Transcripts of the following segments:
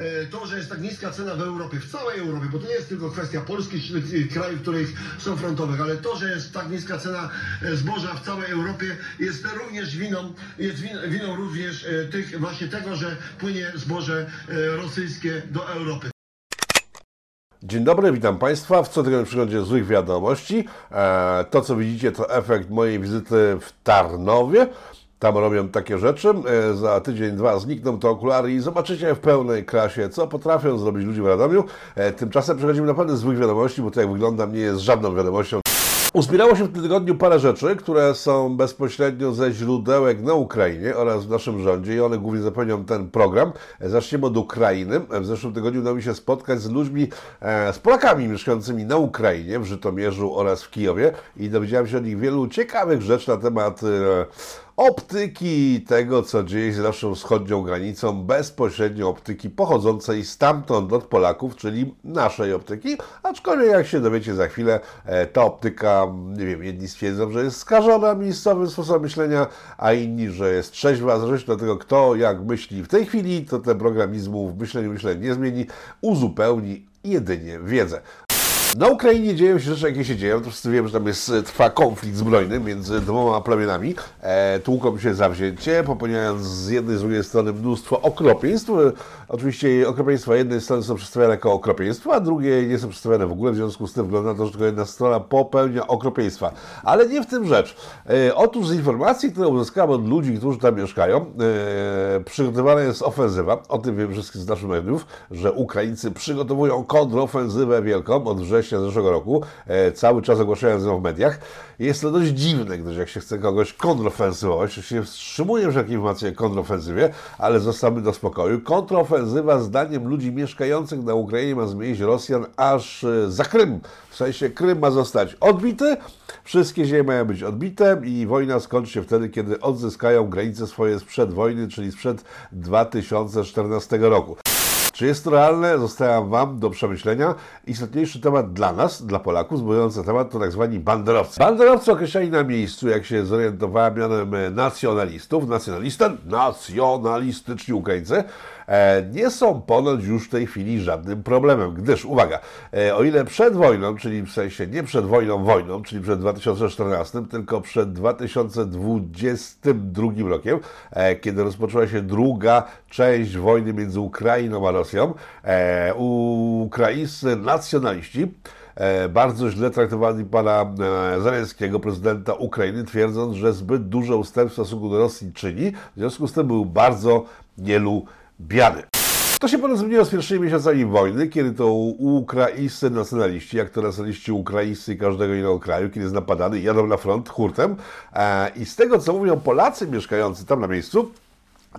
e, to, że jest tak niska cena w Europie, w całej Europie, bo to nie jest tylko kwestia Polski krajów, które są frontowych, ale to, że jest tak niska cena e, zboża w całej Europie jest również winą, jest win- winą również e, tych, właśnie tego, że płynie zboże rosyjskie do Europy. Dzień dobry, witam Państwa w cotygodniowym przeglądzie złych wiadomości. To, co widzicie, to efekt mojej wizyty w Tarnowie. Tam robią takie rzeczy. E, Za tydzień, dwa znikną te okulary i zobaczycie w pełnej klasie, co potrafią zrobić ludzie w Radomiu. E, Tymczasem przechodzimy naprawdę złych wiadomości, bo to jak wygląda nie jest żadną wiadomością. Uzbierało się w tym tygodniu parę rzeczy, które są bezpośrednio ze źródełek na Ukrainie oraz w naszym rządzie i one głównie zapewnią ten program. Zaczniemy od Ukrainy. W zeszłym tygodniu udało mi się spotkać z ludźmi, e, z Polakami mieszkającymi na Ukrainie, w Żytomierzu oraz w Kijowie i dowiedziałem się od nich wielu ciekawych rzeczy na temat e, optyki tego, co dzieje się z naszą wschodnią granicą, bezpośrednio optyki pochodzącej stamtąd od Polaków, czyli naszej optyki, aczkolwiek jak się dowiecie za chwilę, e, ta optyka, nie wiem, jedni stwierdzą, że jest skażona miejscowym sposobem myślenia, a inni, że jest trzeźwa, zależnie od tego, kto jak myśli. W tej chwili, to ten programizmu w myśleniu myślenia nie zmieni, uzupełni jedynie wiedzę. Na Ukrainie dzieją się rzeczy, jakie się dzieją. To wszyscy wiemy, że tam jest, trwa konflikt zbrojny między dwoma plemionami. E, tłuką się zawzięcie, popełniając z jednej z drugiej strony mnóstwo okropieństw. E, oczywiście okropieństwa jednej strony są przedstawiane jako okropieństwa, a drugie nie są przedstawiane w ogóle. W związku z tym wygląda to, że tylko jedna strona popełnia okropieństwa. Ale nie w tym rzecz. E, otóż z informacji, które uzyskałem od ludzi, którzy tam mieszkają, e, przygotowana jest ofensywa. O tym wiem wszystkich z naszych mediów, że Ukraińcy przygotowują kontrofensywę wielką od września zeszłego roku, e, cały czas ogłaszając ją w mediach. Jest to dość dziwne, gdyż jak się chce kogoś kontrofensywować, to się wstrzymuje wszelkie informacje o kontrofensywie, ale zostawmy do spokoju. Kontrofensywa zdaniem ludzi mieszkających na Ukrainie ma zmienić Rosjan aż e, za Krym. W sensie Krym ma zostać odbity, wszystkie ziemie mają być odbite i wojna skończy się wtedy, kiedy odzyskają granice swoje sprzed wojny, czyli sprzed 2014 roku. Czy jest to realne? Zostawiam Wam do przemyślenia. Istotniejszy temat dla nas, dla Polaków, zbudujący temat to tak zwani banderowcy. Banderowcy określeni na miejscu, jak się zorientowałem, mianem nacjonalistów, nacjonalista, nacjonalistyczni Ukraińcy, nie są ponoć już w tej chwili żadnym problemem, gdyż, uwaga, e, o ile przed wojną, czyli w sensie nie przed wojną, wojną, czyli przed 2014, tylko przed 2022 rokiem, e, kiedy rozpoczęła się druga część wojny między Ukrainą a Rosją, e, ukraińscy nacjonaliści e, bardzo źle traktowali pana e, Zeleńskiego, prezydenta Ukrainy, twierdząc, że zbyt duże ustępstwa w stosunku do Rosji czyni, w związku z tym był bardzo nielubiany. To się potem zmieniło z pierwszymi miesiącami wojny, kiedy to ukraińscy nacjonaliści, jak to nacjonaliści ukraińscy każdego innego kraju, kiedy jest napadany, jadą na front hurtem. E, I z tego, co mówią Polacy mieszkający tam na miejscu,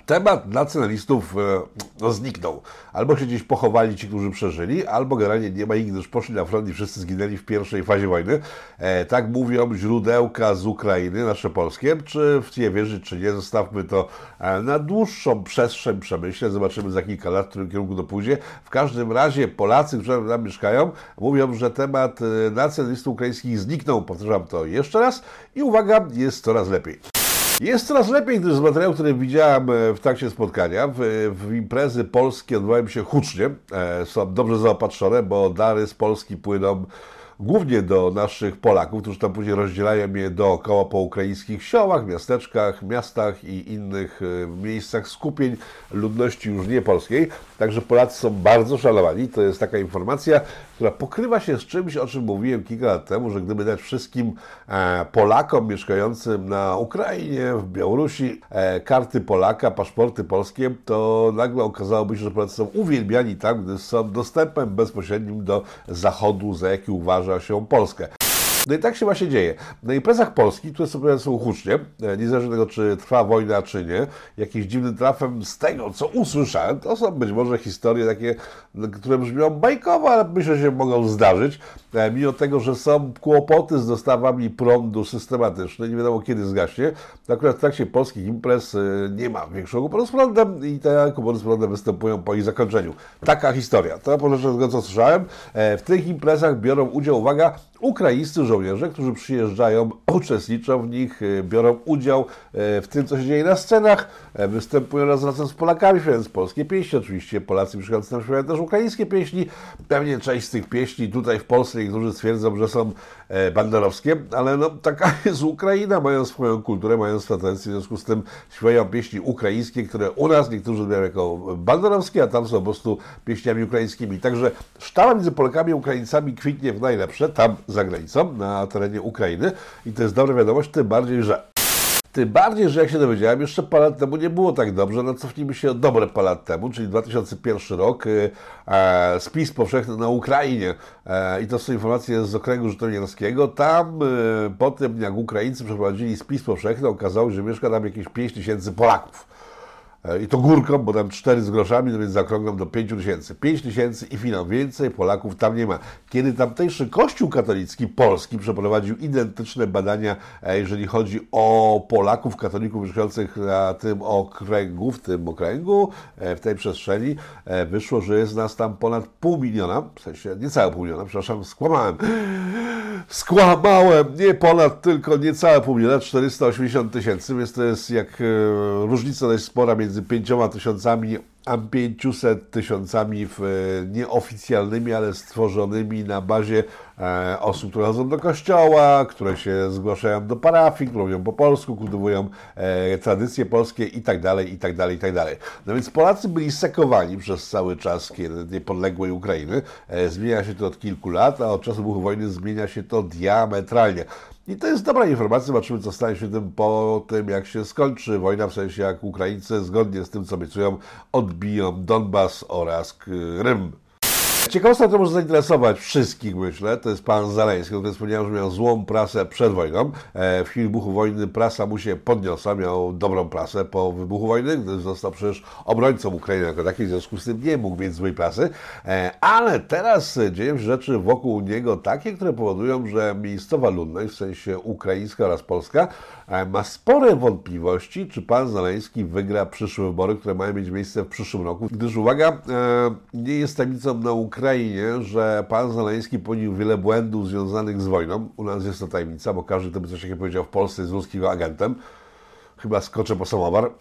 Temat nacjonalistów e, no, zniknął. Albo się gdzieś pochowali ci, którzy przeżyli, albo generalnie nie ma ich, gdyż poszli na front i wszyscy zginęli w pierwszej fazie wojny. E, tak mówią źródełka z Ukrainy, nasze polskie. Czy w nie wierzyć, czy nie, zostawmy to e, na dłuższą przestrzeń przemyślę. Zobaczymy za kilka lat, w którym kierunku to pójdzie. W każdym razie Polacy, którzy tam mieszkają, mówią, że temat e, nacjonalistów ukraińskich zniknął. Powtarzam to jeszcze raz i uwaga, jest coraz lepiej. Jest coraz lepiej, gdyż z materiału, który widziałem e, w trakcie spotkania, w, w imprezy polskie odbywają się hucznie, e, są dobrze zaopatrzone, bo dary z Polski płyną głównie do naszych Polaków, którzy tam później rozdzielają je dookoła po ukraińskich siołach, miasteczkach, miastach i innych e, miejscach skupień ludności już nie polskiej. Także Polacy są bardzo szanowani. To jest taka informacja, która pokrywa się z czymś, o czym mówiłem kilka lat temu, że gdyby dać wszystkim e, Polakom mieszkającym na Ukrainie, w Białorusi e, karty Polaka, paszporty polskie, to nagle okazałoby się, że Polacy są uwielbiani tam, gdy są dostępem bezpośrednim do Zachodu, za jaki uważa się Polskę. No i tak się właśnie dzieje. Na imprezach Polski, które sobie są hucznie, e, niezależnie tego, czy trwa wojna, czy nie, jakimś dziwnym trafem z tego, co usłyszałem, to są być może historie takie, które brzmią bajkowo, ale myślę, że się mogą zdarzyć. E, Mimo tego, że są kłopoty z dostawami prądu systematyczne, nie wiadomo kiedy zgaśnie, to akurat w trakcie polskich imprez e, nie ma większego kłopotu z prądem i te kłopoty z prądem występują po ich zakończeniu. Taka historia. To po tego, co słyszałem. W tych imprezach biorą udział, uwaga, ukraińscy żołnierze, którzy przyjeżdżają, uczestniczą w nich, e, biorą udział w tym, co się dzieje na scenach, występują raz razem z Polakami, śpiewając polskie pieśni. Oczywiście Polacy mieszkający tam śpiewają też ukraińskie pieśni. Pewnie część z tych pieśni tutaj w Polsce niektórzy stwierdzą, że są banderowskie, ale no taka jest Ukraina, mają swoją kulturę, mają tradycję, w związku z tym śpiewają pieśni ukraińskie, które u nas niektórzy odbierają jako banderowskie, a tam są po prostu pieśniami ukraińskimi. Także sztaba między Polakami i Ukraińcami kwitnie w najlepsze, tam za granicą, na terenie Ukrainy i to jest dobra wiadomość, tym bardziej, że tym bardziej, że jak się dowiedziałem, jeszcze parę lat temu nie było tak dobrze. No cofnijmy się dobre parę lat temu, czyli 2001 rok, y, e, spis powszechny na Ukrainie. E, I to są informacje z okręgu żytomierskiego. Tam e, po tym, jak Ukraińcy przeprowadzili spis powszechny, okazało się, że mieszka tam jakieś 5 tysięcy Polaków. E, I to górką, bo tam 4 z groszami, no więc zakrągam do 5 tysięcy. 5 tysięcy i finał. Więcej Polaków tam nie ma. Kiedy tamtejszy Kościół katolicki polski przeprowadził identyczne badania, e, jeżeli chodzi o Polaków, katolików mieszkających na tym okręgu, w tym okręgu, e, w tej przestrzeni, wyszło, że jest nas tam ponad pół miliona, w sensie niecałe pół miliona, przepraszam, skłamałem. Skłamałem, nie ponad, tylko niecałe pół miliona, 480 tysięcy, więc to jest jak różnica dość spora między między 5 tysiącami a 500 tysiącami e, nieoficjalnymi, ale stworzonymi na bazie e, osób, które chodzą do kościoła, które się zgłaszają do parafii, mówią po polsku, kultywują e, tradycje polskie i tak dalej, i tak dalej, i tak dalej. No więc Polacy byli sekowani przez cały czas niepodległej Ukrainy. Zmienia się to od kilku lat, a od czasu wybuchu wojny zmienia się to diametralnie. I to jest dobra informacja, zobaczymy co stanie się tym po tym, jak się skończy wojna, w sensie jak Ukraińcy zgodnie z tym, co obiecują, odbiją Donbas oraz Krym. Ciekawostka to może zainteresować wszystkich, myślę. To jest pan Zaleński, który wspomniał, że miał złą prasę przed wojną. E, w chwili wybuchu wojny prasa mu się podniosła, miał dobrą prasę po wybuchu wojny, gdy został przecież obrońcą Ukrainy jako takiej, w związku z tym nie mógł mieć złej prasy. E, ale teraz dzieją się rzeczy wokół niego takie, które powodują, że miejscowa ludność, w sensie ukraińska oraz polska, e, ma spore wątpliwości, czy pan Zaleński wygra przyszłe wybory, które mają mieć miejsce w przyszłym roku. Gdyż uwaga, nie jest tajemnicą nauki, Ukrainie, że pan Zaleński popełnił wiele błędów związanych z wojną. U nas jest to tajemnica, bo każdy, kto by coś takiego powiedział w Polsce, jest ruskim agentem. Chyba skoczę po samowar.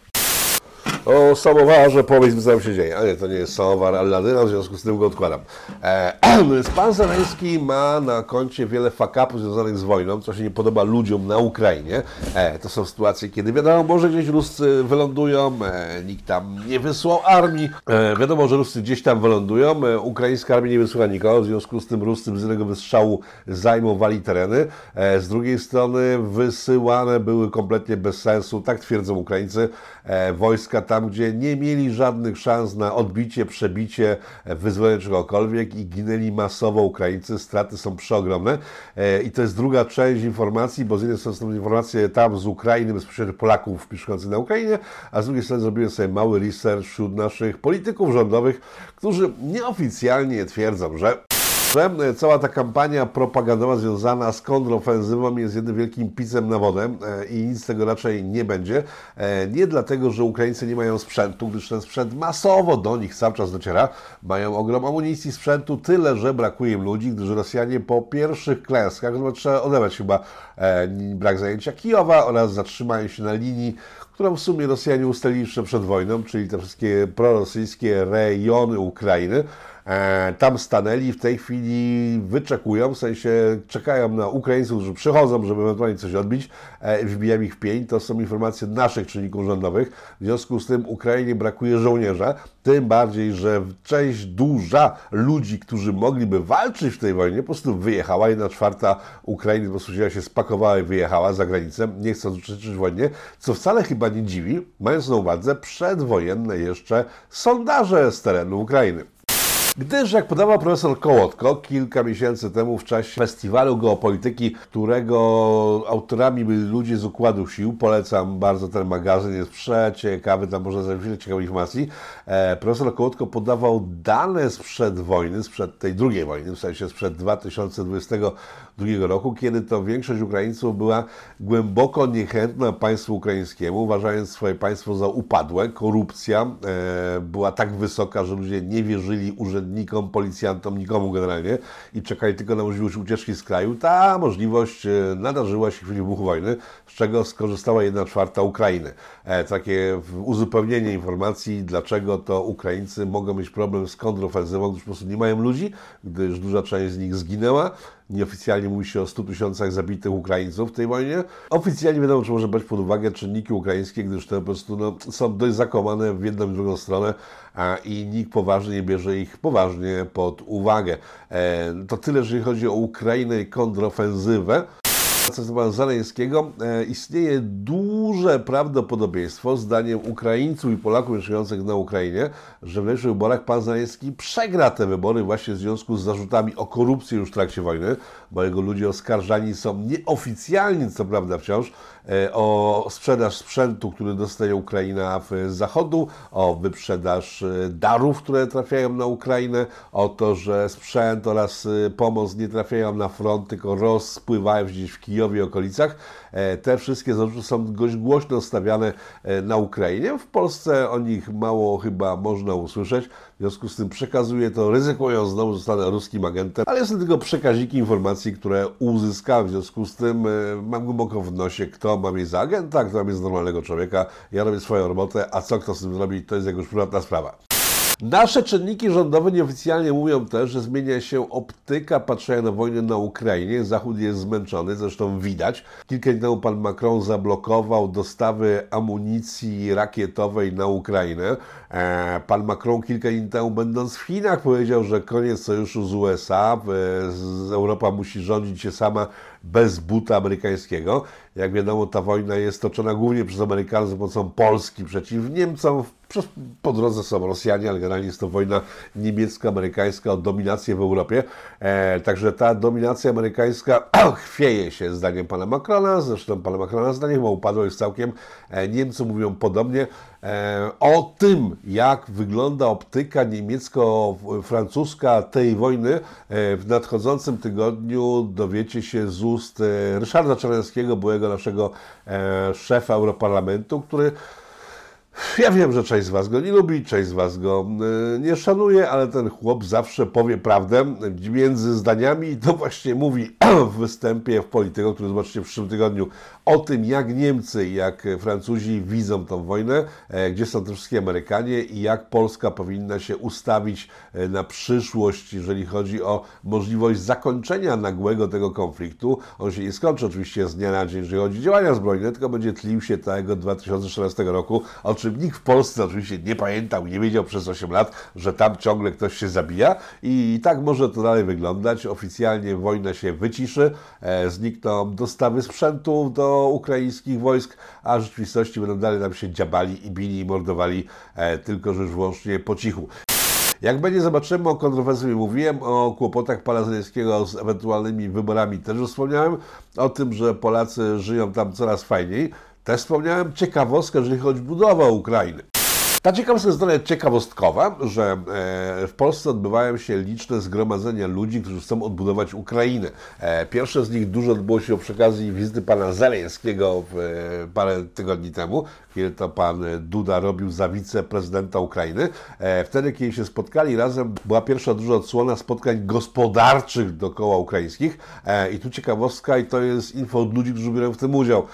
O samowarze powiedz mi, co tam się dzieje. A nie, to nie jest samowar Alladyna, w związku z tym go odkładam. E, pan Zeleński ma na koncie wiele fakapów związanych z wojną, co się nie podoba ludziom na Ukrainie. E, to są sytuacje, kiedy wiadomo, może gdzieś Ruscy wylądują, e, nikt tam nie wysłał armii. E, wiadomo, że Ruscy gdzieś tam wylądują, e, ukraińska armia nie wysłała nikogo, w związku z tym Ruscy z jednego wystrzału zajmowali tereny. E, z drugiej strony wysyłane były kompletnie bez sensu, tak twierdzą Ukraińcy, e, wojska tam, gdzie nie mieli żadnych szans na odbicie, przebicie, e, wyzwolenie czegokolwiek i ginęli masowo Ukraińcy. Straty są przeogromne. E, I to jest druga część informacji, bo z jednej strony są informacje tam z Ukrainy, bezpośrednio Polaków mieszkających na Ukrainie, a z drugiej strony zrobiłem sobie mały research wśród naszych polityków rządowych, którzy nieoficjalnie twierdzą, że że cała ta kampania propagandowa związana z kontrofensywą jest jednym wielkim pisem na wodę e, i nic z tego raczej nie będzie. E, nie dlatego, że Ukraińcy nie mają sprzętu, gdyż ten sprzęt masowo do nich cały czas dociera. Mają ogrom amunicji, sprzętu, tyle, że brakuje im ludzi, gdyż Rosjanie po pierwszych klęskach, no trzeba odebrać chyba e, brak zajęcia Kijowa oraz zatrzymanie się na linii, którą w sumie Rosjanie ustalili jeszcze przed wojną, czyli te wszystkie prorosyjskie rejony Ukrainy. E, tam stanęli, w tej chwili wyczekują, w sensie czekają na Ukraińców, którzy przychodzą, żeby ewentualnie coś odbić, e, wbijają ich w pień. To są informacje naszych czynników rządowych. W związku z tym Ukrainie brakuje żołnierza, tym bardziej, że część duża ludzi, którzy mogliby walczyć w tej wojnie, po prostu wyjechała. Jedna czwarta Ukrainy po prostu się spakowała i wyjechała za granicę, nie chcąc uczestniczyć w wojnie, co wcale chyba nie dziwi, mając na uwadze przedwojenne jeszcze sondaże z terenu Ukrainy. Gdyż, jak podawał profesor Kołotko kilka miesięcy temu w czasie festiwalu geopolityki, którego autorami byli ludzie z Układu Sił, polecam bardzo ten magazyn, jest przeciekawy, tam można znaleźć wiele ciekawych informacji. E, profesor Kołotko podawał dane sprzed wojny, sprzed tej drugiej wojny, w sensie sprzed 2022 roku, kiedy to większość Ukraińców była głęboko niechętna państwu ukraińskiemu, uważając swoje państwo za upadłe. Korupcja e, była tak wysoka, że ludzie nie wierzyli urzędnikom, policjantom, nikomu generalnie i czekali tylko na możliwość ucieczki z kraju, ta możliwość e, nadarzyła się w chwili wybuchu wojny, z czego skorzystała jedna czwarta Ukrainy. E, takie uzupełnienie informacji, dlaczego to Ukraińcy mogą mieć problem z kontrofensywą, gdyż po prostu nie mają ludzi, gdyż duża część z nich zginęła. Nieoficjalnie mówi się o 100 tysiącach zabitych Ukraińców w tej wojnie. Oficjalnie wiadomo, że może brać pod uwagę czynniki ukraińskie, gdyż te po prostu no, są dość zakomane w jedną i drugą stronę a, i nikt poważnie nie bierze ich poważnie pod uwagę. E, to tyle, jeżeli chodzi o Ukrainę i kontrofensywę pana Zaleńskiego e, istnieje duże prawdopodobieństwo, zdaniem Ukraińców i Polaków mieszkających na Ukrainie, że w najbliższych wyborach pan Zaleński przegra te wybory właśnie w związku z zarzutami o korupcję już w trakcie wojny, bo jego ludzie oskarżani są nieoficjalnie, co prawda wciąż, e, o sprzedaż sprzętu, który dostaje Ukraina z Zachodu, o wyprzedaż e, darów, które trafiają na Ukrainę, o to, że sprzęt oraz pomoc nie trafiają na front, tylko rozpływają gdzieś w Kijowie Kijowie i okolicach. E, te wszystkie zarzuty są dość głośno stawiane e, na Ukrainie. W Polsce o nich mało chyba można usłyszeć. W związku z tym przekazuję to, ryzykując znowu, zostanę ruskim agentem, ale są tylko przekaziki informacji, które uzyskałem. W związku z tym e, mam głęboko w nosie, kto ma mieć za agenta, kto ma mieć za normalnego człowieka. Ja robię swoją robotę, a co kto z tym zrobi, to jest jego prywatna sprawa. Nasze czynniki rządowe nieoficjalnie mówią też, że zmienia się optyka patrzenia na wojnę na Ukrainie. Zachód jest zmęczony, zresztą widać. Kilka dni temu pan Macron zablokował dostawy amunicji rakietowej na Ukrainę. E, pan Macron kilka dni temu, będąc w Chinach, powiedział, że koniec sojuszu z USA. Europa musi rządzić się sama bez buta amerykańskiego. Jak wiadomo, ta wojna jest toczona głównie przez Amerykanów za pomocą Polski przeciw Niemcom. Po drodze są Rosjanie, ale generalnie jest to wojna niemiecko-amerykańska o dominację w Europie. E, także ta dominacja amerykańska chwieje się zdaniem pana Macrona, zresztą pana Macrona zdaniem chyba upadło już całkiem. E, Niemcy mówią podobnie. E, o tym, jak wygląda optyka niemiecko-francuska tej wojny, e, w nadchodzącym tygodniu dowiecie się z ust e, Ryszarda Czarneckiego, byłego naszego szefa Europarlamentu, który ja wiem, że część z Was go nie lubi, część z Was go nie szanuje, ale ten chłop zawsze powie prawdę między zdaniami i to właśnie mówi w występie w Polityko, który zobaczycie w przyszłym tygodniu o tym, jak Niemcy, jak Francuzi widzą tą wojnę, e, gdzie są te wszystkie Amerykanie i jak Polska powinna się ustawić e, na przyszłość, jeżeli chodzi o możliwość zakończenia nagłego tego konfliktu. On się nie skończy oczywiście z dnia na dzień, jeżeli chodzi o działania zbrojne, tylko będzie tlił się tego 2014 roku, o czym nikt w Polsce oczywiście nie pamiętał nie wiedział przez 8 lat, że tam ciągle ktoś się zabija i tak może to dalej wyglądać. Oficjalnie wojna się wyciszy, e, znikną dostawy sprzętu do ukraińskich wojsk, a w rzeczywistości będą dalej nam się dziabali i bili i mordowali, e, tylko że już wyłącznie po cichu. Jak będzie zobaczymy, o kontrowersji mówiłem, o kłopotach pana Zelenskiego z ewentualnymi wyborami też już wspomniałem, o tym, że Polacy żyją tam coraz fajniej. Też wspomniałem ciekawostkę, jeżeli chodzi o budowę Ukrainy. Ta ciekawostka jest trochę ciekawostkowa, że e, w Polsce odbywają się liczne zgromadzenia ludzi, którzy chcą odbudować Ukrainę. E, pierwsze z nich dużo odbyło się przy okazji wizyty pana Zeleńskiego e, parę tygodni temu, kiedy to pan Duda robił za wiceprezydenta Ukrainy. Wtedy, kiedy się spotkali razem, była pierwsza duża odsłona spotkań gospodarczych dookoła ukraińskich. I tu ciekawostka, i to jest info od ludzi, którzy biorą w tym udział.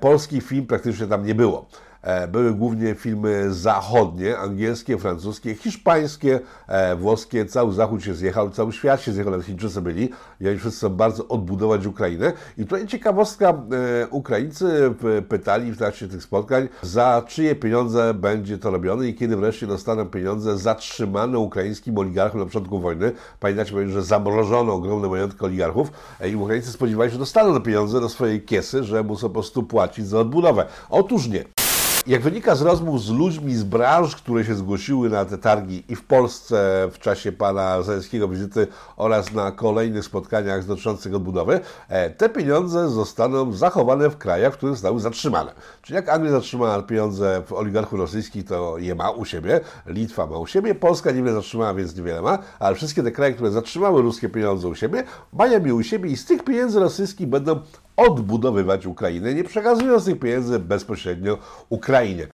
Polski film praktycznie tam nie było. E, były głównie filmy zachodnie, angielskie, francuskie, hiszpańskie, e, włoskie. Cały Zachód się zjechał, cały świat się zjechał, nawet Chińczycy byli i oni wszyscy chcą bardzo odbudować Ukrainę. I tutaj ciekawostka, e, Ukraińcy pytali w trakcie tych spotkań, za czyje pieniądze będzie to robione i kiedy wreszcie dostaną pieniądze zatrzymane ukraińskim oligarchom na początku wojny. Pamiętacie, że zamrożono ogromne majątki oligarchów i Ukraińcy spodziewali się, że dostaną te pieniądze do swojej kiesy, że muszą po prostu płacić za odbudowę. Otóż nie. Jak wynika z rozmów z ludźmi z branż, które się zgłosiły na te targi i w Polsce w czasie pana Zaleńskiego wizyty oraz na kolejnych spotkaniach dotyczących odbudowy, e, te pieniądze zostaną zachowane w krajach, w których zostały zatrzymane. Czyli jak Anglia zatrzymała pieniądze w oligarchów rosyjskich, to je ma u siebie, Litwa ma u siebie, Polska niewiele zatrzymała, więc niewiele ma, ale wszystkie te kraje, które zatrzymały ruskie pieniądze u siebie, mają je u siebie i z tych pieniędzy rosyjskich będą odbudowywać Ukrainę, nie przekazując tych pieniędzy bezpośrednio Ukrainie.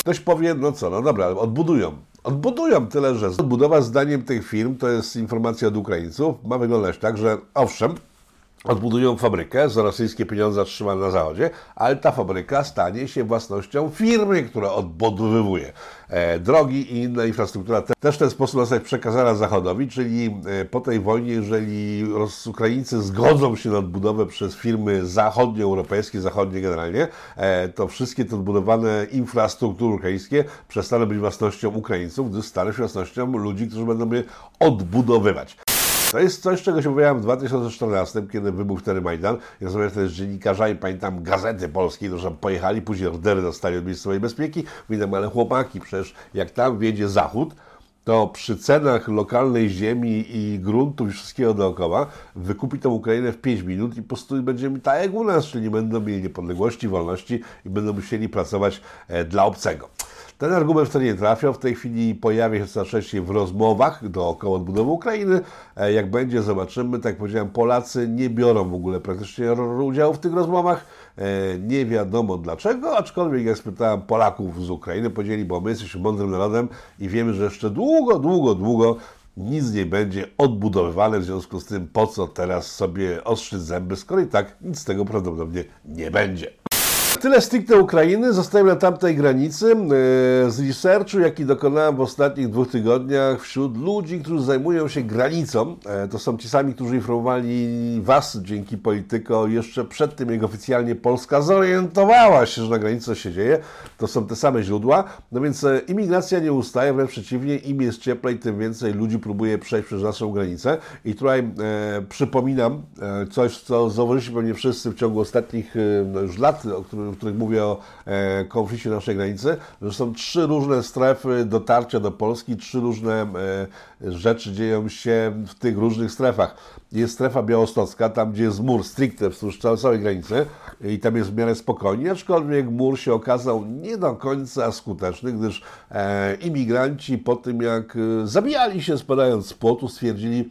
Ktoś powie, no co, no dobra, odbudują. odbudują. Tyle, że odbudowa zdaniem tych firm, to jest informacja od Ukraińców, ma wyglądać tak, że owszem, odbudują fabrykę za rosyjskie pieniądze trzymane na zachodzie, ale ta fabryka stanie się własnością firmy, która odbudowywuje e, drogi i inna infrastruktura. Też w ten sposób zostać przekazana Zachodowi, czyli e, po tej wojnie, jeżeli Ukraińcy zgodzą się na odbudowę przez firmy zachodnioeuropejskie, zachodnie generalnie, e, to wszystkie te odbudowane infrastruktury ukraińskie przestaną być własnością Ukraińców, gdyż staną się własnością ludzi, którzy będą je odbudowywać. To jest coś, czego się mówiłem w 2014, kiedy wybuchł wtedy Majdan. Ja rozmawiałem wtedy z dziennikarzami, pamiętam gazety polskie, że pojechali, później ordery dostali od miejscowej bezpieki. Mówię, ale chłopaki, przecież jak tam wiedzie Zachód, to przy cenach lokalnej ziemi i gruntów i wszystkiego dookoła wykupi tą Ukrainę w 5 minut i po prostu będziemy tak jak u nas, czyli będą mieli niepodległości, wolności i będą musieli pracować e, dla obcego. Ten argument wtedy nie trafiał. W tej chwili pojawia się coraz częściej w rozmowach dookoła odbudowy Ukrainy. E, jak będzie, zobaczymy. Tak jak powiedziałem, Polacy nie biorą w ogóle praktycznie udziału w tych rozmowach. E, nie wiadomo dlaczego, aczkolwiek jak spytałem Polaków z Ukrainy, powiedzieli, bo my jesteśmy mądrym narodem i wiemy, że jeszcze długo, długo, długo nic nie będzie odbudowywane, w związku z tym po co teraz sobie ostrzyć zęby, skoro i tak nic z tego prawdopodobnie nie będzie. Tyle stricte Ukrainy. Zostałem na tamtej granicy. E, z researchu, jaki dokonałem w ostatnich dwóch tygodniach wśród ludzi, którzy zajmują się granicą, e, to są ci sami, którzy informowali Was dzięki Polityko jeszcze przed tym, jak oficjalnie Polska zorientowała się, że na granicy się dzieje. To są te same źródła. No więc e, imigracja nie ustaje, wręcz przeciwnie, im jest cieplej, tym więcej ludzi próbuje przejść przez naszą granicę. I tutaj e, przypominam e, coś, co zauważyliśmy pewnie wszyscy w ciągu ostatnich no już lat, o którym w których mówię o e, konflikcie naszej granicy, że są trzy różne strefy dotarcia do Polski, trzy różne e, rzeczy dzieją się w tych różnych strefach. Jest strefa białostocka, tam gdzie jest mur stricte wzdłuż całej granicy i tam jest w miarę spokojnie, aczkolwiek mur się okazał nie do końca skuteczny, gdyż e, imigranci po tym jak zabijali się spadając z płotu stwierdzili,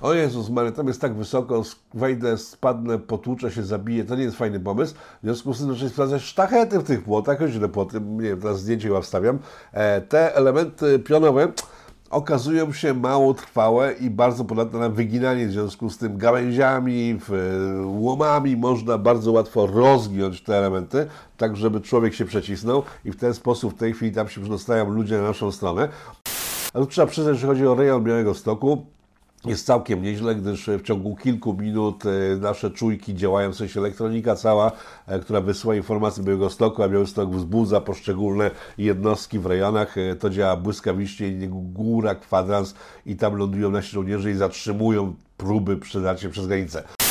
o Jezus Mary, tam jest tak wysoko, wejdę, spadnę, potłuczę się, zabiję, to nie jest fajny pomysł. W związku z tym zaczęli sprawdzać sztachety w tych płotach, te płoty, nie wiem, teraz zdjęcie chyba wstawiam. E, te elementy pionowe okazują się mało trwałe i bardzo podatne na wyginanie, w związku z tym gałęziami, łomami można bardzo łatwo rozgiąć te elementy, tak żeby człowiek się przecisnął i w ten sposób w tej chwili tam się przedostają ludzie na naszą stronę. Trzeba przyznać, że chodzi o rejon Białego Stoku, jest całkiem nieźle, gdyż w ciągu kilku minut e, nasze czujki działają, w sensie elektronika cała, e, która wysyła informacje Białegostoku, a Białystok wzbudza poszczególne jednostki w rejonach. E, to działa błyskawicznie, góra, kwadrans i tam lądują nasi żołnierze i zatrzymują próby przedarcia przez granicę.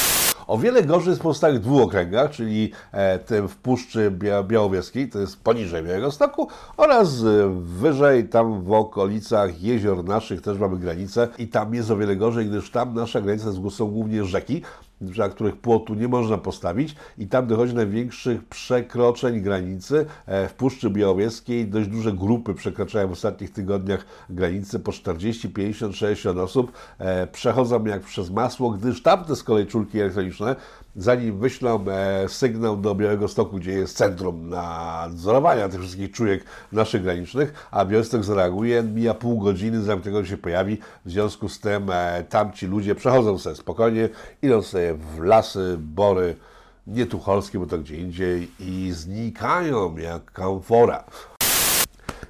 O wiele gorzej jest w pozostałych dwóch okręgach, czyli e, tym w Puszczy Białowieskiej, to jest poniżej Białego Stoku, oraz e, wyżej, tam w okolicach jezior naszych też mamy granicę i tam jest o wiele gorzej, gdyż tam nasza granica są głównie rzeki, na których płotu nie można postawić i tam dochodzi do największych przekroczeń granicy. E, w Puszczy Białowieskiej dość duże grupy przekraczają w ostatnich tygodniach granicy po 40, 50, 60 osób. E, przechodzą jak przez masło, gdyż tamte z kolei czulki elektroniczne zanim wyślą e, sygnał do Białego Stoku, gdzie jest centrum nadzorowania tych wszystkich czujek naszych granicznych, a Białystok zareaguje, mija pół godziny, zanim tego się pojawi, w związku z tym e, tamci ludzie przechodzą sobie spokojnie, idą sobie w lasy, bory, nie tucholskie, bo to gdzie indziej i znikają jak kamfora.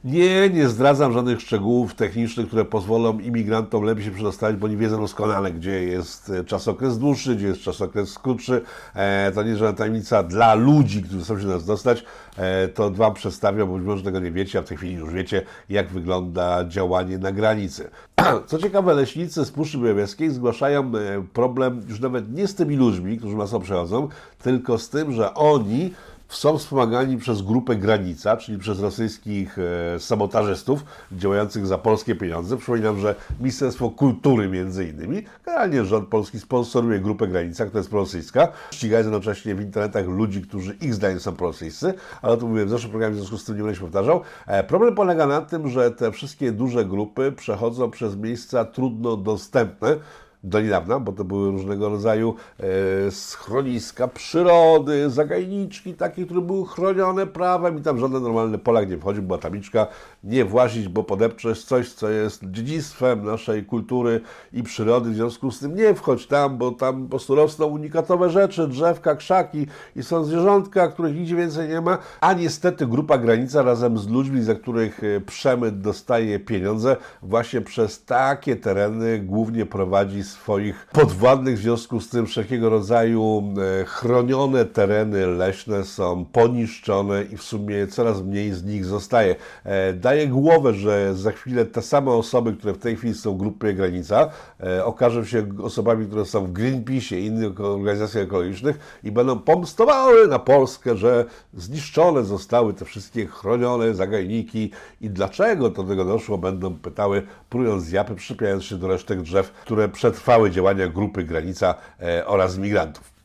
Nie, nie zdradzam żadnych szczegółów technicznych, które pozwolą imigrantom lepiej się przedostać, bo nie wiedzą doskonale, gdzie jest e, czasokres dłuższy, gdzie jest czasokres krótszy. E, to nie jest żadna tajemnica dla ludzi, którzy chcą się nas dostać. E, to Wam przedstawiam, bo być może tego nie wiecie, a w tej chwili już wiecie, jak wygląda działanie na granicy. Co ciekawe, leśnicy z Puszczy Białowieskiej zgłaszają e, problem już nawet nie z tymi ludźmi, którzy nas przechodzą, tylko z tym, że oni są wspomagani przez grupę Granica, czyli przez rosyjskich e, sabotażystów działających za polskie pieniądze. Przypominam, że Ministerstwo Kultury między innymi, generalnie rząd polski sponsoruje grupę Granica, która jest prorosyjska. Ścigają jednocześnie w internetach ludzi, którzy ich zdaniem są prorosyjscy, ale o tym mówiłem w zeszłym programie, w związku z tym nie będę się powtarzał. E, problem polega na tym, że te wszystkie duże grupy przechodzą przez miejsca trudno dostępne, do niedawna, bo to były różnego rodzaju e, schroniska przyrody, zagajniczki takie, które były chronione prawem i tam żaden normalny Polak nie wchodził, była tabliczka nie włazić, bo podepczesz coś, co jest dziedzictwem naszej kultury i przyrody, w związku z tym nie wchodź tam, bo tam po prostu rosną unikatowe rzeczy, drzewka, krzaki i są zwierzątka, których nigdzie więcej nie ma, a niestety grupa Granica razem z ludźmi, za których e, przemyt dostaje pieniądze, właśnie przez takie tereny głównie prowadzi swoich podwładnych, w związku z tym wszelkiego rodzaju e, chronione tereny leśne są poniszczone i w sumie coraz mniej z nich zostaje. E, daje głowę, że za chwilę te same osoby, które w tej chwili są w grupie Granica, e, okażą się osobami, które są w Greenpeace i innych organizacjach ekologicznych i będą pomstowały na Polskę, że zniszczone zostały te wszystkie chronione zagajniki i dlaczego do tego doszło, będą pytały, prując z japy, przypiając się do resztek drzew, które przetrwały działania grupy Granica e, oraz migrantów.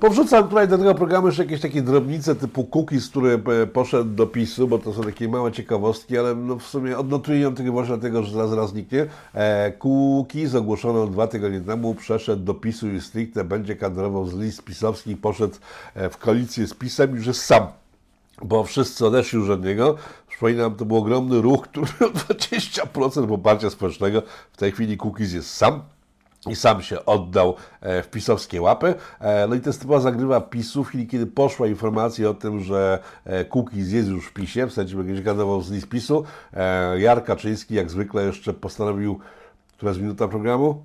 Powrzucam tutaj do tego programu jeszcze jakieś takie drobnice typu cookies, który e, poszedł do PiSu, bo to są takie małe ciekawostki, ale no w sumie odnotuję ją tylko właśnie dlatego, że zaraz, zaraz zniknie. E, cookies ogłoszono dwa tygodnie temu, przeszedł do PiSu i stricte będzie kadrował z list pisowskich, poszedł e, w koalicję z PiSem już jest sam bo wszyscy odeszli już od niego. Przypominam, to był ogromny ruch, który miał 20% poparcia społecznego. W tej chwili Cookies jest sam i sam się oddał e, w pisowskie łapy. E, no i to jest typowa zagrywa PiSu w chwili, kiedy poszła informacja o tym, że e, Kukiz jest już w PiSie, w sensie będzie kandydował z list PiSu. Jar Kaczyński jak zwykle jeszcze postanowił, która jest minuta programu?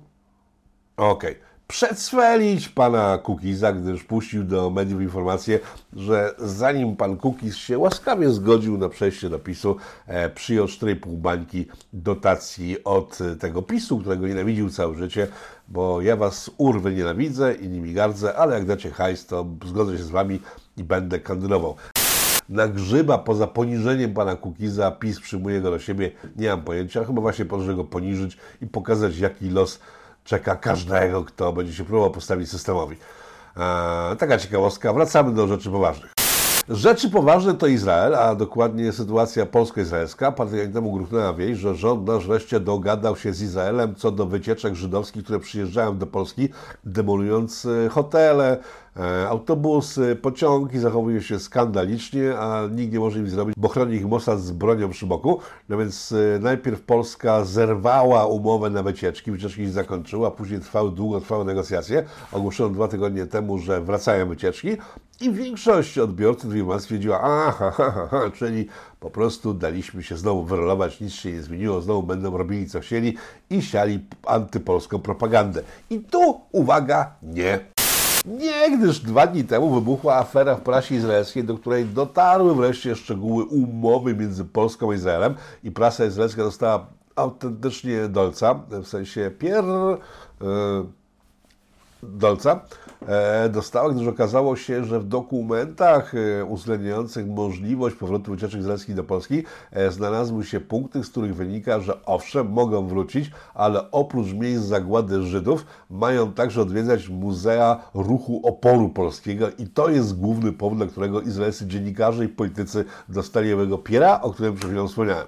Okej. Okay przedswelić pana Kukiza, gdyż puścił do mediów informację, że zanim pan Kukiz się łaskawie zgodził na przejście do PiSu, e, przyjął 4,5 bańki dotacji od tego PiSu, którego nienawidził całe życie, bo ja was urwy nienawidzę i nimi gardzę, ale jak dacie hajs, to zgodzę się z wami i będę kandydował. Na grzyba poza poniżeniem pana Kukiza PiS przyjmuje go do siebie, nie mam pojęcia, chyba właśnie po to, żeby go poniżyć i pokazać jaki los czeka każdego, kto będzie się próbował postawić systemowi. Eee, taka ciekawostka. Wracamy do rzeczy poważnych. Rzeczy poważne to Izrael, a dokładnie sytuacja polsko-izraelska. Tygodni temu gruchnęła wieść, że rząd nasz wreszcie dogadał się z Izraelem co do wycieczek żydowskich, które przyjeżdżają do Polski, demolując e, hotele, E, autobusy, pociągi zachowują się skandalicznie, a nikt nie może im zrobić, bo chroni ich Mossad z bronią przy boku. No więc e, najpierw Polska zerwała umowę na wycieczki, wycieczki się zakończyły, a później trwały długotrwałe negocjacje. Ogłoszono dwa tygodnie temu, że wracają wycieczki i większość odbiorców informacji stwierdziła, aha, ha, ha, ha, czyli po prostu daliśmy się znowu wyrolować, nic się nie zmieniło, znowu będą robili co chcieli i siali antypolską propagandę. I tu, uwaga, nie. Nie, gdyż dwa dni temu wybuchła afera w prasie izraelskiej, do której dotarły wreszcie szczegóły umowy między Polską a Izraelem i prasa izraelska dostała autentycznie dolca, w sensie pier... Yy, Dolca e, dostała, gdyż okazało się, że w dokumentach e, uwzględniających możliwość powrotu wycieczek izraelskich do Polski e, znalazły się punkty, z których wynika, że owszem, mogą wrócić, ale oprócz miejsc zagłady Żydów mają także odwiedzać Muzea Ruchu Oporu Polskiego i to jest główny powód, dla którego izraelscy dziennikarze i politycy dostali owego piera, o którym przed chwilą wspomniałem.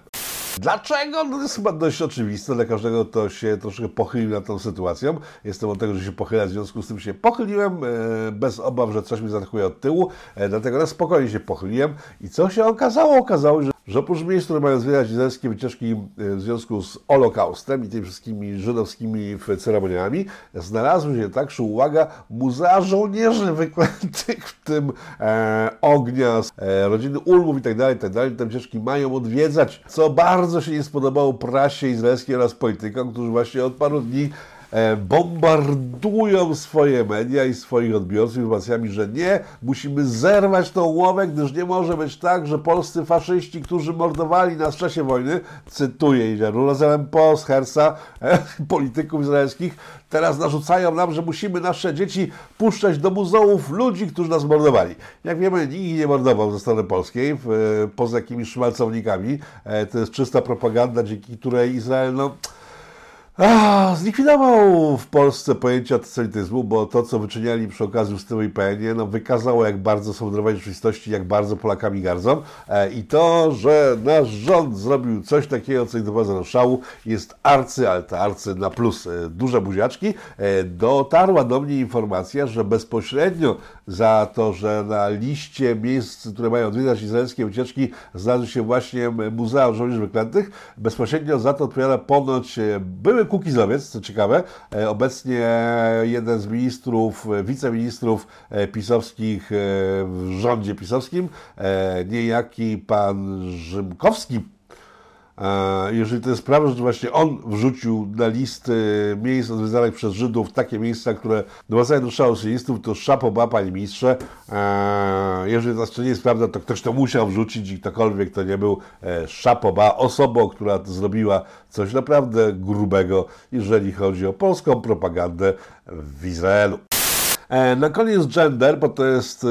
Dlaczego? No to jest chyba dość oczywiste. Dla każdego, kto się troszkę pochylił nad tą sytuacją. Jestem od tego, że się pochyla, w związku z tym się pochyliłem, e, bez obaw, że coś mi zaatakuje od tyłu. E, dlatego na spokojnie się pochyliłem. I co się okazało? Okazało się, że oprócz miejsc, które mają zwiedzać izraelskie wycieczki e, w związku z Holokaustem i tymi wszystkimi żydowskimi ceremoniami, znalazły się także, uwaga, muzea żołnierzy wyklętych, w tym e, ognia, e, rodziny Ulmów i tak dalej, tak. Te wycieczki mają odwiedzać, co bardzo się nie spodobało prasie izraelskiej oraz politykom, którzy właśnie od paru dni bombardują swoje media i swoich odbiorców informacjami, że nie, musimy zerwać tą umowę, gdyż nie może być tak, że polscy faszyści, którzy mordowali nas w czasie wojny, cytuję Jerusalem Post, Hersa, e, polityków izraelskich, teraz narzucają nam, że musimy nasze dzieci puszczać do muzeów ludzi, którzy nas mordowali. Jak wiemy, nikt nie mordował ze strony polskiej, w, poza jakimiś szmalcownikami. E, to jest czysta propaganda, dzięki której Izrael, no Zlikwidował w Polsce pojęcie antysemityzmu, bo to, co wyczyniali przy okazji ustawy IPN, no, wykazało, jak bardzo są w rzeczywistości, jak bardzo Polakami gardzą. E, I to, że nasz rząd zrobił coś takiego, co ich doprowadza do szału, jest arcy, ale to arcy na plus. E, duże buziaczki. E, dotarła do mnie informacja, że bezpośrednio za to, że na liście miejsc, które mają odwiedzać izraelskie ucieczki, znalazły się właśnie Muzea Żołnierzy Wyklętych, bezpośrednio za to odpowiada ponoć e, były Kukizowiec, co ciekawe, e, obecnie jeden z ministrów, e, wiceministrów e, pisowskich w rządzie pisowskim, niejaki pan Rzymkowski, Jeżeli to jest prawda, że właśnie on wrzucił na listy miejsc odwiedzanych przez Żydów takie miejsca, które doprowadzają do szału sionistów, to szapoba, panie ministrze. E, Jeżeli to jeszcze nie jest prawda, to ktoś to musiał wrzucić i ktokolwiek to nie był e, szapoba, osobą, która zrobiła coś naprawdę grubego, jeżeli chodzi o polską propagandę w Izraelu. E, Na koniec gender, bo to jest e,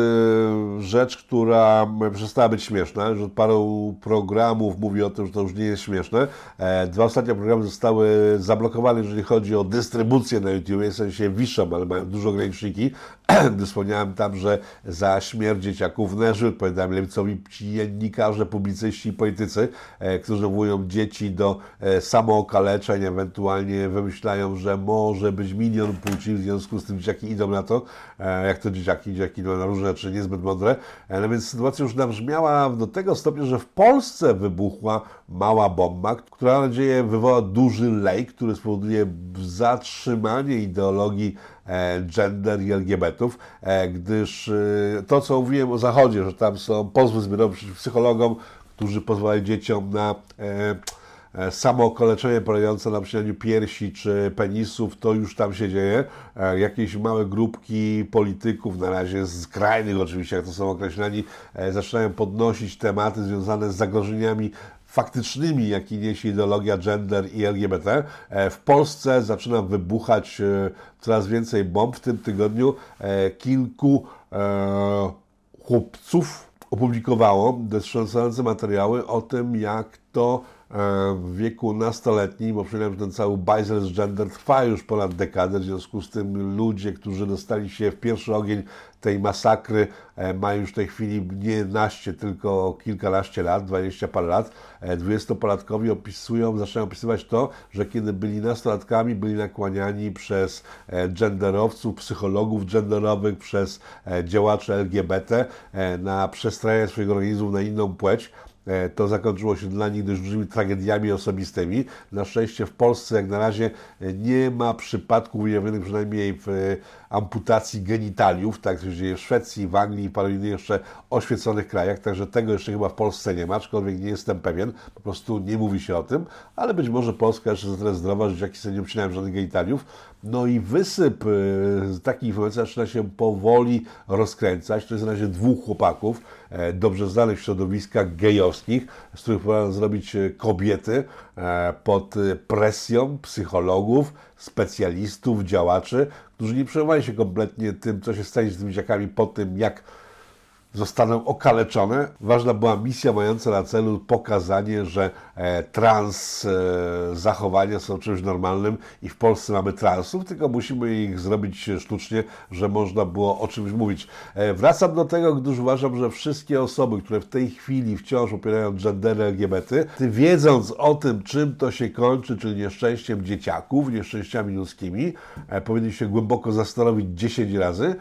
rzecz, która przestała być śmieszna. Już od paru programów mówi o tym, że to już nie jest śmieszne. E, Dwa ostatnie programy zostały zablokowane, jeżeli chodzi o dystrybucję na YouTube, w sensie wiszą, ale mają dużo ograniczniki. Gdy wspomniałem tam, że za śmierć dzieciaków należy odpowiadałem lewicowi dziennikarze, publicyści i politycy, e, którzy nawołują dzieci do e, samookaleczeń, ewentualnie wymyślają, że może być milion płci, w związku z tym dzieciaki idą na to, e, jak to dzieciaki, dzieciaki idą na różne rzeczy niezbyt mądre. No więc sytuacja już nabrzmiała do tego stopnia, że w Polsce wybuchła mała bomba, która mam nadzieję wywoła duży lejk, który spowoduje zatrzymanie ideologii gender i LGBT-ów, e, gdyż e, to, co mówiłem o Zachodzie, że tam są pozwy zbiorowe przeciw psychologom, którzy pozwalają dzieciom na e, e, samookaleczenie polegające na obcinaniu piersi czy penisów, to już tam się dzieje. E, Jakieś małe grupki polityków, na razie skrajnych oczywiście, jak to są określeni, e, zaczynają podnosić tematy związane z zagrożeniami faktycznymi, jakie niesie ideologia gender i LGBT. E, W Polsce zaczyna wybuchać e, coraz więcej bomb. W tym tygodniu e, kilku chłopców opublikowało wstrząsające materiały o tym, jak to w wieku nastoletnim, bo że ten cały bajzel z gender trwa już ponad dekadę, w związku z tym ludzie, którzy dostali się w pierwszy ogień tej masakry, e, mają już w tej chwili nie naście, tylko kilkanaście lat, dwadzieścia parę lat. E, Dwudziestopolatkowi opisują, zaczynają opisywać to, że kiedy byli nastolatkami, byli nakłaniani przez e, genderowców, psychologów genderowych, przez e, działaczy LGBT e, na przestrajanie swojego organizmu na inną płeć. E, To zakończyło się dla nich dość dużymi tragediami osobistymi. Na szczęście w Polsce jak na razie e, nie ma przypadków ujawnionych przynajmniej w e, amputacji genitaliów, tak jak się dzieje w Szwecji, w Anglii i paru innych jeszcze oświeconych krajach, także tego jeszcze chyba w Polsce nie ma, aczkolwiek nie jestem pewien, po prostu nie mówi się o tym, ale być może Polska jeszcze jest na tyle zdrowa, że dzieciaki sobie nie obcinają żadnych genitaliów. No i wysyp z takich informacji zaczyna się powoli rozkręcać. To jest na razie dwóch chłopaków, e, dobrze znanych w środowiskach gejowskich, z których próbowano zrobić e, kobiety e, pod presją psychologów, specjalistów, działaczy, którzy nie przejmowali się kompletnie tym, co się stanie z tymi dzieciakami po tym, jak zostaną okaleczone. Ważna była misja mająca na celu pokazanie, że e, trans e, zachowania są czymś normalnym i w Polsce mamy transów, tylko musimy ich zrobić sztucznie, że można było o czymś mówić. E, wracam do tego, gdyż uważam, że wszystkie osoby, które w tej chwili wciąż popierają gendery LGBT, wiedząc o tym, czym to się kończy, czyli nieszczęściem dzieciaków, nieszczęściami ludzkimi, powinni się głęboko zastanowić 10 razy,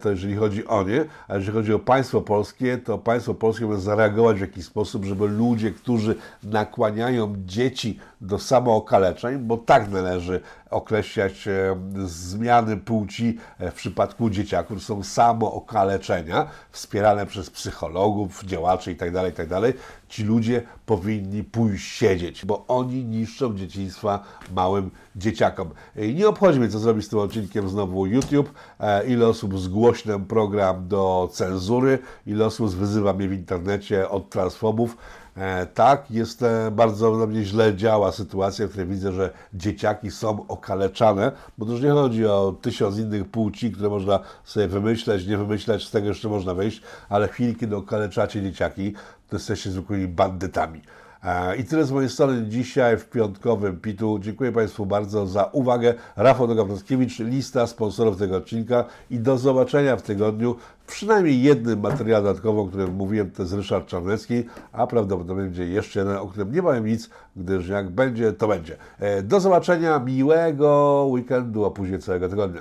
to jeżeli chodzi o nie, a jeżeli chodzi o państwo polskie, to państwo polskie powinno zareagować w jakiś sposób, żeby ludzie, którzy nakłaniają dzieci do samookaleczeń, bo tak należy określać e, zmiany płci e, w przypadku dzieciaków, są samookaleczenia wspierane przez psychologów, działaczy itd., itd. Ci ludzie powinni pójść siedzieć, bo oni niszczą dzieciństwa małym dzieciakom. I nie obchodzi mnie, co zrobi z tym odcinkiem znowu YouTube, e, ile osób zgłośniam program do cenzury, ile osób wyzywa mnie w internecie od transfobów. E, Tak, jest bardzo na mnie źle działa sytuacja, w której widzę, że dzieciaki są okaleczane, bo to już nie chodzi o tysiąc innych płci, które można sobie wymyśleć, nie wymyśleć, z tego jeszcze można wyjść, ale w chwili, kiedy okaleczacie dzieciaki, to jesteście zwykłymi bandytami. E, I tyle z mojej strony dzisiaj w piątkowym Pitu. Dziękuję Państwu bardzo za uwagę. Rafał Dogawrowskiewicz, lista sponsorów tego odcinka i do zobaczenia w tygodniu przynajmniej jednym materiale dodatkowym, o którym mówiłem, to jest Ryszard Czarnecki, a prawdopodobnie będzie jeszcze jeden, o którym nie powiem nic, gdyż jak będzie, to będzie. E, Do zobaczenia, miłego weekendu, a później całego tygodnia.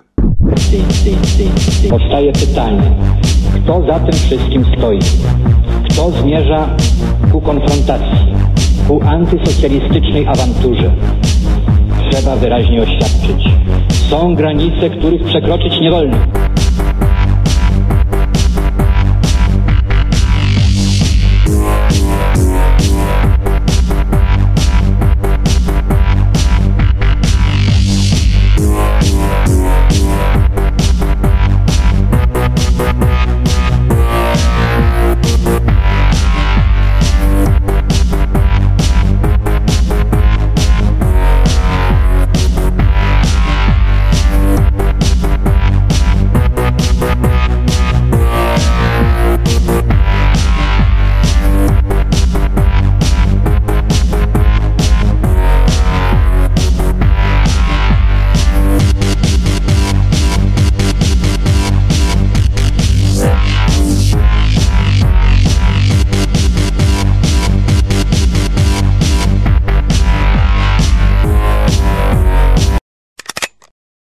Powstaje pytanie, kto za tym wszystkim stoi? Kto zmierza ku konfrontacji, ku antysocjalistycznej awanturze? Trzeba wyraźnie oświadczyć. Są granice, których przekroczyć nie wolno.